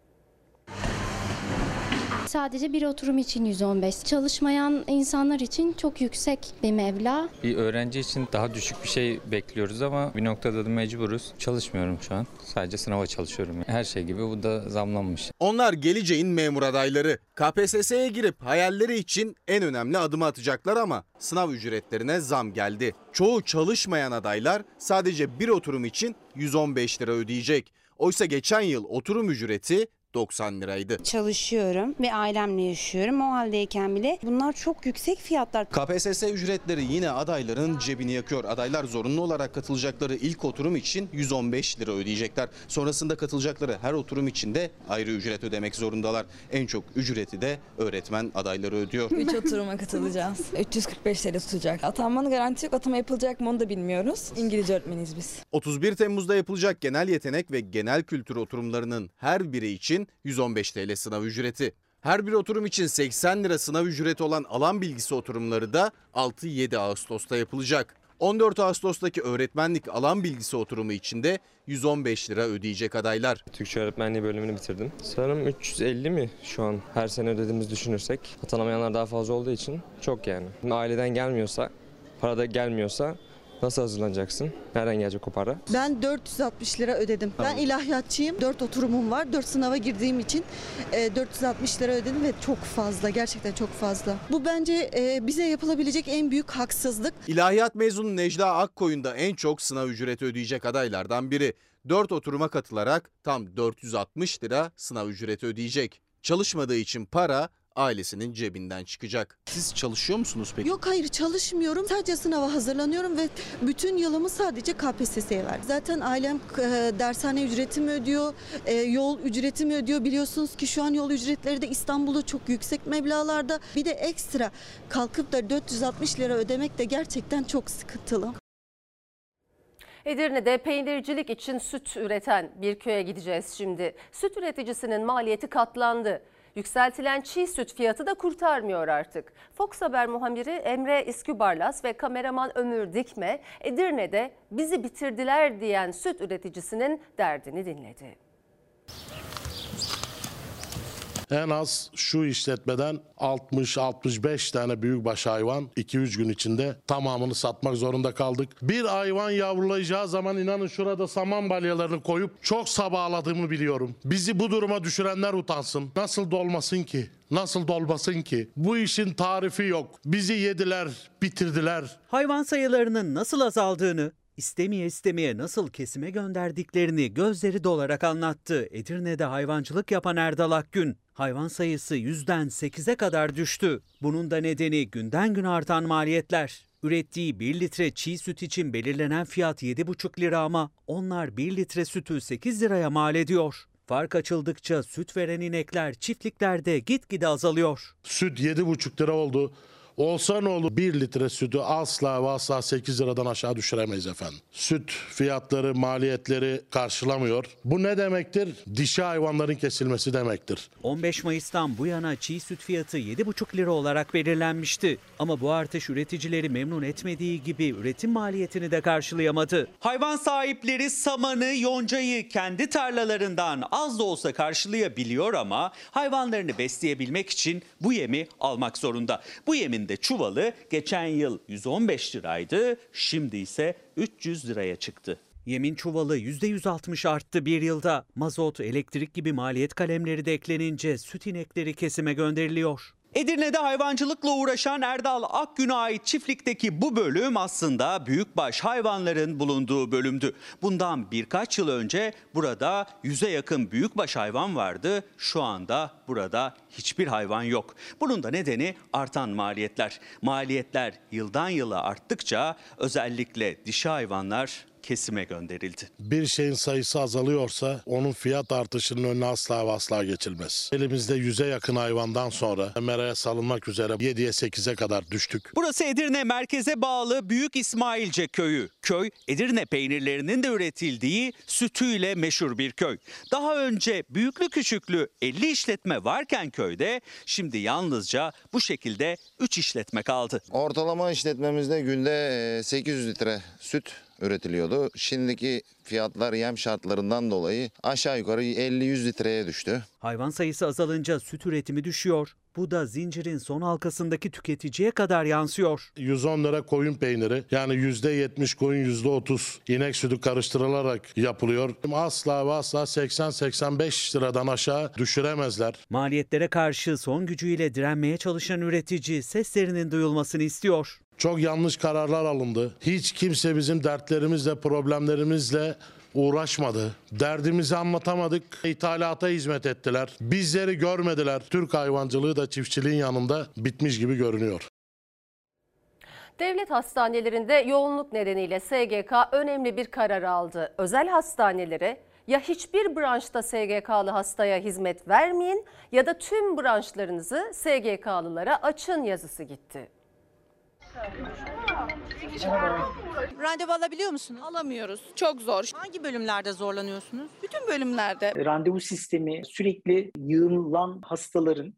Sadece bir oturum için 115. Çalışmayan insanlar için çok yüksek bir meblağ.
Bir öğrenci için daha düşük bir şey bekliyoruz ama bir noktada da mecburuz. Çalışmıyorum şu an. Sadece sınava çalışıyorum. Her şey gibi bu da zamlanmış.
Onlar geleceğin memur adayları. KPSS'ye girip hayalleri için en önemli adımı atacaklar ama sınav ücretlerine zam geldi. Çoğu çalışmayan adaylar sadece bir oturum için 115 lira ödeyecek. Oysa geçen yıl oturum ücreti 90 liraydı.
Çalışıyorum ve ailemle yaşıyorum. O haldeyken bile bunlar çok yüksek fiyatlar.
KPSS ücretleri yine adayların cebini yakıyor. Adaylar zorunlu olarak katılacakları ilk oturum için 115 lira ödeyecekler. Sonrasında katılacakları her oturum için de ayrı ücret ödemek zorundalar. En çok ücreti de öğretmen adayları ödüyor.
3 oturuma katılacağız. 345 TL tutacak. Atanmanın garantisi yok. Atama yapılacak mı onu da bilmiyoruz. İngilizce öğretmeniyiz biz.
31 Temmuz'da yapılacak genel yetenek ve genel kültür oturumlarının her biri için 115 TL sınav ücreti. Her bir oturum için 80 lira sınav ücreti olan alan bilgisi oturumları da 6-7 Ağustos'ta yapılacak. 14 Ağustos'taki öğretmenlik alan bilgisi oturumu için de 115 lira ödeyecek adaylar.
Türkçe öğretmenliği bölümünü bitirdim. Sanırım 350 mi şu an her sene ödediğimizi düşünürsek. Atanamayanlar daha fazla olduğu için çok yani. Aileden gelmiyorsa, para da gelmiyorsa Nasıl hazırlanacaksın? Nereden gelecek o para?
Ben 460 lira ödedim. Ben ilahiyatçıyım. 4 oturumum var. 4 sınava girdiğim için e, 460 lira ödedim ve çok fazla. Gerçekten çok fazla. Bu bence e, bize yapılabilecek en büyük haksızlık.
İlahiyat mezunu Necla Akkoyun da en çok sınav ücreti ödeyecek adaylardan biri. 4 oturuma katılarak tam 460 lira sınav ücreti ödeyecek. Çalışmadığı için para ailesinin cebinden çıkacak. Siz çalışıyor musunuz peki?
Yok hayır çalışmıyorum. Sadece sınava hazırlanıyorum ve bütün yılımı sadece KPSS'ye verdim. Zaten ailem e, dershane ücretimi ödüyor, e, yol ücretimi ödüyor. Biliyorsunuz ki şu an yol ücretleri de İstanbul'da çok yüksek meblağlarda. Bir de ekstra kalkıp da 460 lira ödemek de gerçekten çok sıkıntılı.
Edirne'de peynircilik için süt üreten bir köye gideceğiz şimdi. Süt üreticisinin maliyeti katlandı. Yükseltilen çiğ süt fiyatı da kurtarmıyor artık. Fox Haber muhabiri Emre İskübarlas ve kameraman Ömür Dikme Edirne'de bizi bitirdiler diyen süt üreticisinin derdini dinledi.
En az şu işletmeden 60-65 tane büyükbaş hayvan 2-3 gün içinde tamamını satmak zorunda kaldık. Bir hayvan yavrulayacağı zaman inanın şurada saman balyalarını koyup çok sabahladığımı biliyorum. Bizi bu duruma düşürenler utansın. Nasıl dolmasın ki? Nasıl dolmasın ki? Bu işin tarifi yok. Bizi yediler, bitirdiler.
Hayvan sayılarının nasıl azaldığını, istemeye istemeye nasıl kesime gönderdiklerini gözleri dolarak anlattı. Edirne'de hayvancılık yapan Erdal Akgün. Hayvan sayısı yüzden 8'e kadar düştü. Bunun da nedeni günden gün artan maliyetler. Ürettiği 1 litre çiğ süt için belirlenen fiyat 7,5 lira ama onlar 1 litre sütü 8 liraya mal ediyor. Fark açıldıkça süt veren inekler çiftliklerde gitgide azalıyor.
Süt 7,5 lira oldu. Olsa ne olur 1 litre sütü asla ve asla 8 liradan aşağı düşüremeyiz efendim. Süt fiyatları, maliyetleri karşılamıyor. Bu ne demektir? Dişi hayvanların kesilmesi demektir.
15 Mayıs'tan bu yana çiğ süt fiyatı 7,5 lira olarak belirlenmişti. Ama bu artış üreticileri memnun etmediği gibi üretim maliyetini de karşılayamadı. Hayvan sahipleri samanı, yoncayı kendi tarlalarından az da olsa karşılayabiliyor ama hayvanlarını besleyebilmek için bu yemi almak zorunda. Bu yemin de çuvalı geçen yıl 115 liraydı, şimdi ise 300 liraya çıktı. Yemin çuvalı %160 arttı bir yılda. Mazot, elektrik gibi maliyet kalemleri de eklenince süt inekleri kesime gönderiliyor. Edirne'de hayvancılıkla uğraşan Erdal Akgün'e ait çiftlikteki bu bölüm aslında büyükbaş hayvanların bulunduğu bölümdü. Bundan birkaç yıl önce burada yüze yakın büyükbaş hayvan vardı. Şu anda burada hiçbir hayvan yok. Bunun da nedeni artan maliyetler. Maliyetler yıldan yıla arttıkça özellikle dişi hayvanlar kesime gönderildi.
Bir şeyin sayısı azalıyorsa onun fiyat artışının önüne asla ve asla geçilmez. Elimizde yüze yakın hayvandan sonra meraya salınmak üzere 7'ye 8'e kadar düştük.
Burası Edirne merkeze bağlı Büyük İsmailce köyü. Köy Edirne peynirlerinin de üretildiği sütüyle meşhur bir köy. Daha önce büyüklü küçüklü 50 işletme varken köyde şimdi yalnızca bu şekilde 3 işletme kaldı.
Ortalama işletmemizde günde e, 800 litre süt üretiliyordu. Şimdiki fiyatlar yem şartlarından dolayı aşağı yukarı 50-100 litreye düştü.
Hayvan sayısı azalınca süt üretimi düşüyor. Bu da zincirin son halkasındaki tüketiciye kadar yansıyor.
110 lira koyun peyniri yani %70 koyun %30 inek sütü karıştırılarak yapılıyor. Asla ve asla 80-85 liradan aşağı düşüremezler.
Maliyetlere karşı son gücüyle direnmeye çalışan üretici seslerinin duyulmasını istiyor.
Çok yanlış kararlar alındı. Hiç kimse bizim dertlerimizle, problemlerimizle uğraşmadı. Derdimizi anlatamadık. İthalata hizmet ettiler. Bizleri görmediler. Türk hayvancılığı da çiftçiliğin yanında bitmiş gibi görünüyor.
Devlet hastanelerinde yoğunluk nedeniyle SGK önemli bir karar aldı. Özel hastanelere ya hiçbir branşta SGK'lı hastaya hizmet vermeyin ya da tüm branşlarınızı SGK'lılara açın yazısı gitti.
Randevu alabiliyor musunuz?
Alamıyoruz. Çok zor.
Hangi bölümlerde zorlanıyorsunuz?
Bütün bölümlerde.
Randevu sistemi sürekli yığılan hastaların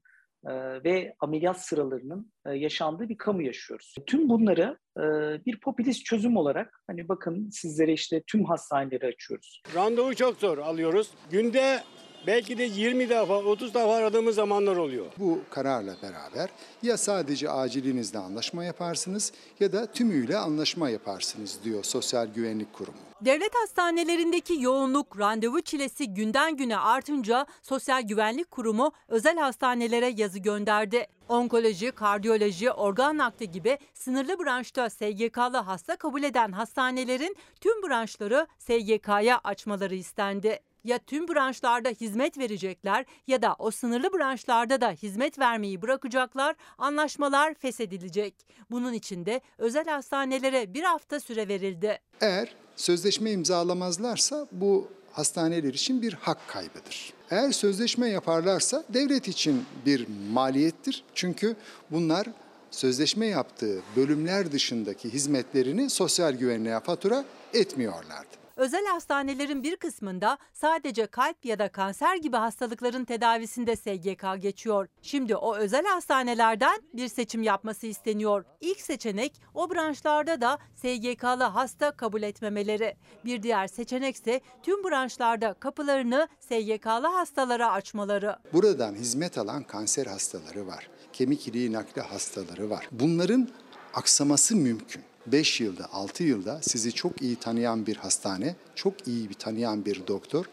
e, ve ameliyat sıralarının e, yaşandığı bir kamu yaşıyoruz. Tüm bunları e, bir popülist çözüm olarak hani bakın sizlere işte tüm hastaneleri açıyoruz.
Randevu çok zor alıyoruz. Günde belki de 20 defa 30 defa aradığımız zamanlar oluyor.
Bu kararla beraber ya sadece acilinizle anlaşma yaparsınız ya da tümüyle anlaşma yaparsınız diyor Sosyal Güvenlik Kurumu.
Devlet hastanelerindeki yoğunluk, randevu çilesi günden güne artınca Sosyal Güvenlik Kurumu özel hastanelere yazı gönderdi. Onkoloji, kardiyoloji, organ nakli gibi sınırlı branşta SGK'lı hasta kabul eden hastanelerin tüm branşları SGK'ya açmaları istendi. Ya tüm branşlarda hizmet verecekler ya da o sınırlı branşlarda da hizmet vermeyi bırakacaklar, anlaşmalar feshedilecek. Bunun için de özel hastanelere bir hafta süre verildi.
Eğer sözleşme imzalamazlarsa bu hastaneler için bir hak kaybıdır. Eğer sözleşme yaparlarsa devlet için bir maliyettir. Çünkü bunlar sözleşme yaptığı bölümler dışındaki hizmetlerini sosyal güvenliğe fatura etmiyorlardı.
Özel hastanelerin bir kısmında sadece kalp ya da kanser gibi hastalıkların tedavisinde SGK geçiyor. Şimdi o özel hastanelerden bir seçim yapması isteniyor. İlk seçenek o branşlarda da SGK'lı hasta kabul etmemeleri. Bir diğer seçenek ise tüm branşlarda kapılarını SGK'lı hastalara açmaları.
Buradan hizmet alan kanser hastaları var. Kemik iliği nakli hastaları var. Bunların aksaması mümkün. 5 yılda, 6 yılda sizi çok iyi tanıyan bir hastane, çok iyi bir tanıyan bir doktor.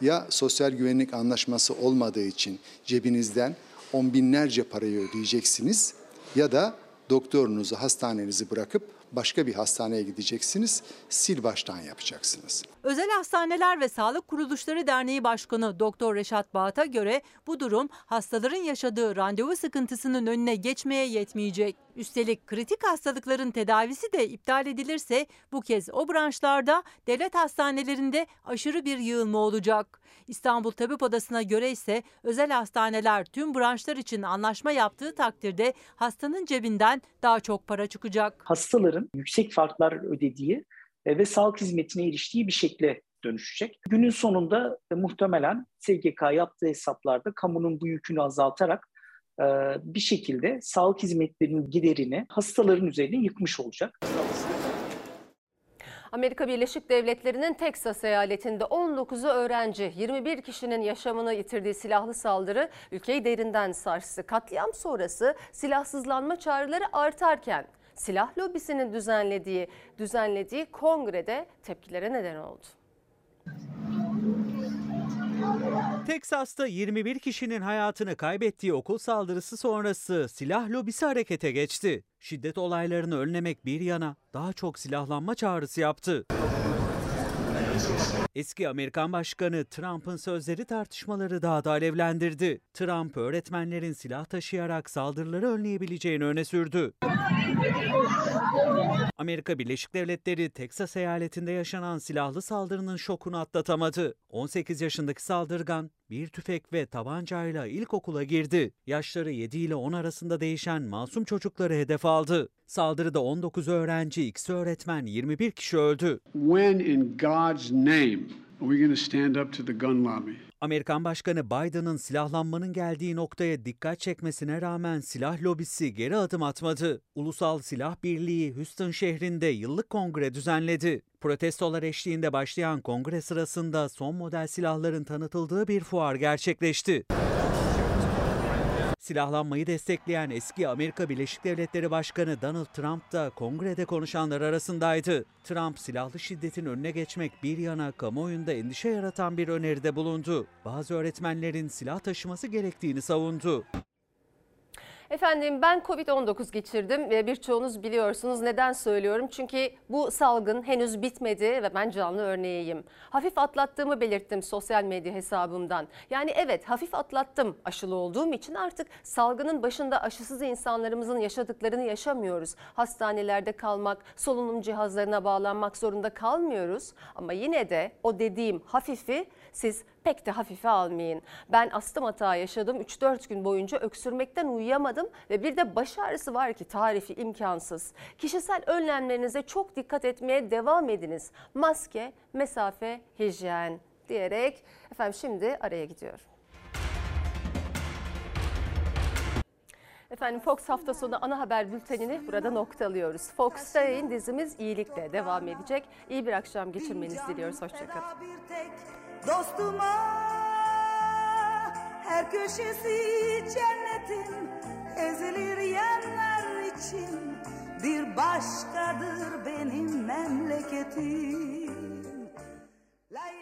Ya sosyal güvenlik anlaşması olmadığı için cebinizden on binlerce parayı ödeyeceksiniz ya da doktorunuzu, hastanenizi bırakıp başka bir hastaneye gideceksiniz, sil baştan yapacaksınız.
Özel Hastaneler ve Sağlık Kuruluşları Derneği Başkanı Doktor Reşat Bağat'a göre bu durum hastaların yaşadığı randevu sıkıntısının önüne geçmeye yetmeyecek. Üstelik kritik hastalıkların tedavisi de iptal edilirse bu kez o branşlarda devlet hastanelerinde aşırı bir yığılma olacak. İstanbul Tabip Odası'na göre ise özel hastaneler tüm branşlar için anlaşma yaptığı takdirde hastanın cebinden daha çok para çıkacak.
Hastaların yüksek farklar ödediği e, ve sağlık hizmetine eriştiği bir şekle dönüşecek. Günün sonunda e, muhtemelen SGK yaptığı hesaplarda kamunun bu yükünü azaltarak e, bir şekilde sağlık hizmetlerinin giderini hastaların üzerine yıkmış olacak.
Amerika Birleşik Devletleri'nin Teksas eyaletinde 19'u öğrenci, 21 kişinin yaşamını yitirdiği silahlı saldırı ülkeyi derinden sarstı. Katliam sonrası silahsızlanma çağrıları artarken silah lobisinin düzenlediği düzenlediği kongrede tepkilere neden oldu.
Teksas'ta 21 kişinin hayatını kaybettiği okul saldırısı sonrası silah lobisi harekete geçti. Şiddet olaylarını önlemek bir yana daha çok silahlanma çağrısı yaptı. Eski Amerikan Başkanı Trump'ın sözleri tartışmaları daha da alevlendirdi. Trump öğretmenlerin silah taşıyarak saldırıları önleyebileceğini öne sürdü. Amerika Birleşik Devletleri Teksas eyaletinde yaşanan silahlı saldırının şokunu atlatamadı. 18 yaşındaki saldırgan bir tüfek ve tabancayla ilkokula girdi. Yaşları 7 ile 10 arasında değişen masum çocukları hedef aldı. Saldırıda 19 öğrenci, ikisi öğretmen, 21 kişi öldü.
When in God's name are we going to stand up to the gun lobby?
Amerikan Başkanı Biden'ın silahlanmanın geldiği noktaya dikkat çekmesine rağmen silah lobisi geri adım atmadı. Ulusal Silah Birliği Houston şehrinde yıllık kongre düzenledi. Protestolar eşliğinde başlayan kongre sırasında son model silahların tanıtıldığı bir fuar gerçekleşti. Silahlanmayı destekleyen eski Amerika Birleşik Devletleri Başkanı Donald Trump da kongrede konuşanlar arasındaydı. Trump silahlı şiddetin önüne geçmek bir yana kamuoyunda endişe yaratan bir öneride bulundu. Bazı öğretmenlerin silah taşıması gerektiğini savundu.
Efendim ben Covid-19 geçirdim ve birçoğunuz biliyorsunuz. Neden söylüyorum? Çünkü bu salgın henüz bitmedi ve ben canlı örneğiyim. Hafif atlattığımı belirttim sosyal medya hesabımdan. Yani evet hafif atlattım aşılı olduğum için artık salgının başında aşısız insanlarımızın yaşadıklarını yaşamıyoruz. Hastanelerde kalmak, solunum cihazlarına bağlanmak zorunda kalmıyoruz. Ama yine de o dediğim hafifi siz pek de hafife almayın. Ben astım hata yaşadım. 3-4 gün boyunca öksürmekten uyuyamadım ve bir de baş ağrısı var ki tarifi imkansız. Kişisel önlemlerinize çok dikkat etmeye devam ediniz. Maske, mesafe, hijyen diyerek efendim şimdi araya gidiyorum. Efendim Fox hafta sonu ana haber bültenini burada noktalıyoruz. Fox'ta yayın dizimiz iyilikle devam edecek. İyi bir akşam geçirmenizi diliyoruz. Hoşçakalın.
Dostuma her köşesi cennetin ezilir yerler için bir başkadır benim memleketim. Lay